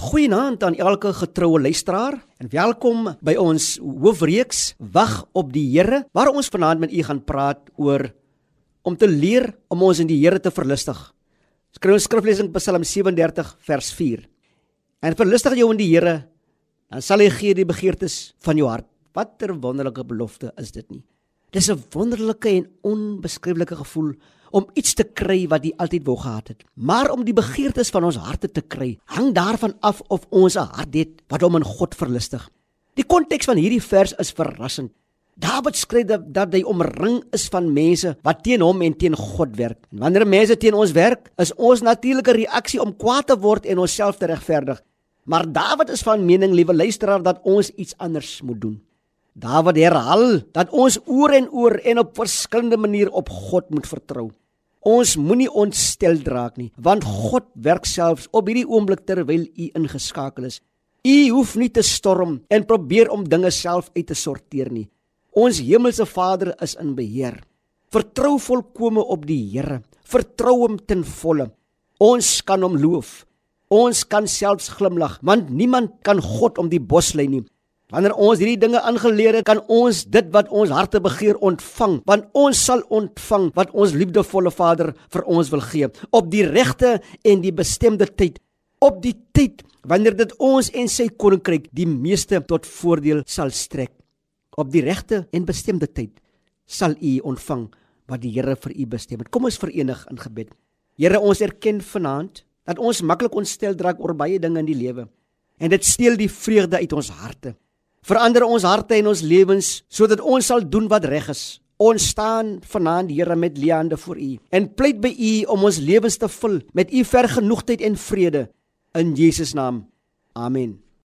Goeienaand aan elke getroue luisteraar en welkom by ons hoofreeks Wag op die Here waar ons vanaand met u gaan praat oor om te leer om ons in die Here te verlustig. Skryf ons skriflesing Psalm 37 vers 4. En verlustig jou in die Here, dan sal hy gee die begeertes van jou hart. Watter wonderlike belofte is dit nie? Dis 'n wonderlike en onbeskryflike gevoel om iets te kry wat jy altyd wou gehad het. Maar om die begeertes van ons harte te kry, hang daarvan af of ons 'n hart het wat hom in God verlustig. Die konteks van hierdie vers is verrassend. Dawid skryf dat, dat hy omring is van mense wat teen hom en teen God werk. En wanneer mense teen ons werk, is ons natuurlike reaksie om kwaad te word en onsself te regverdig. Maar Dawid is van mening, liewe luisteraar, dat ons iets anders moet doen. Dawid herhaal dat ons oor en oor en op verskillende maniere op God moet vertrou. Ons moenie ontstel raak nie, want God werk selfs op hierdie oomblik terwyl u ingeskakel is. U hoef nie te storm en probeer om dinge self uit te sorteer nie. Ons hemelse Vader is in beheer. Vertrou volkome op die Here. Vertrou hom ten volle. Ons kan hom loof. Ons kan selfs glimlag, want niemand kan God om die bos lei nie. Wanneer ons hierdie dinge aangeleer het, kan ons dit wat ons harte begeer ontvang, want ons sal ontvang wat ons liefdevolle Vader vir ons wil gee op die regte en die bestemde tyd, op die tyd wanneer dit ons en sy koninkryk die meeste tot voordeel sal strek. Op die regte en bestemde tyd sal u ontvang wat die Here vir u bestem het. Kom ons verenig in gebed. Here, ons erken vanaand dat ons maklik ontstel draak oor baie dinge in die lewe en dit steel die vreugde uit ons harte. Verander ons harte en ons lewens sodat ons sal doen wat reg is. Ons staan vanaand Here met leande voor U en pleit by U om ons lewens te vul met U vergenoegdheid en vrede in Jesus naam. Amen.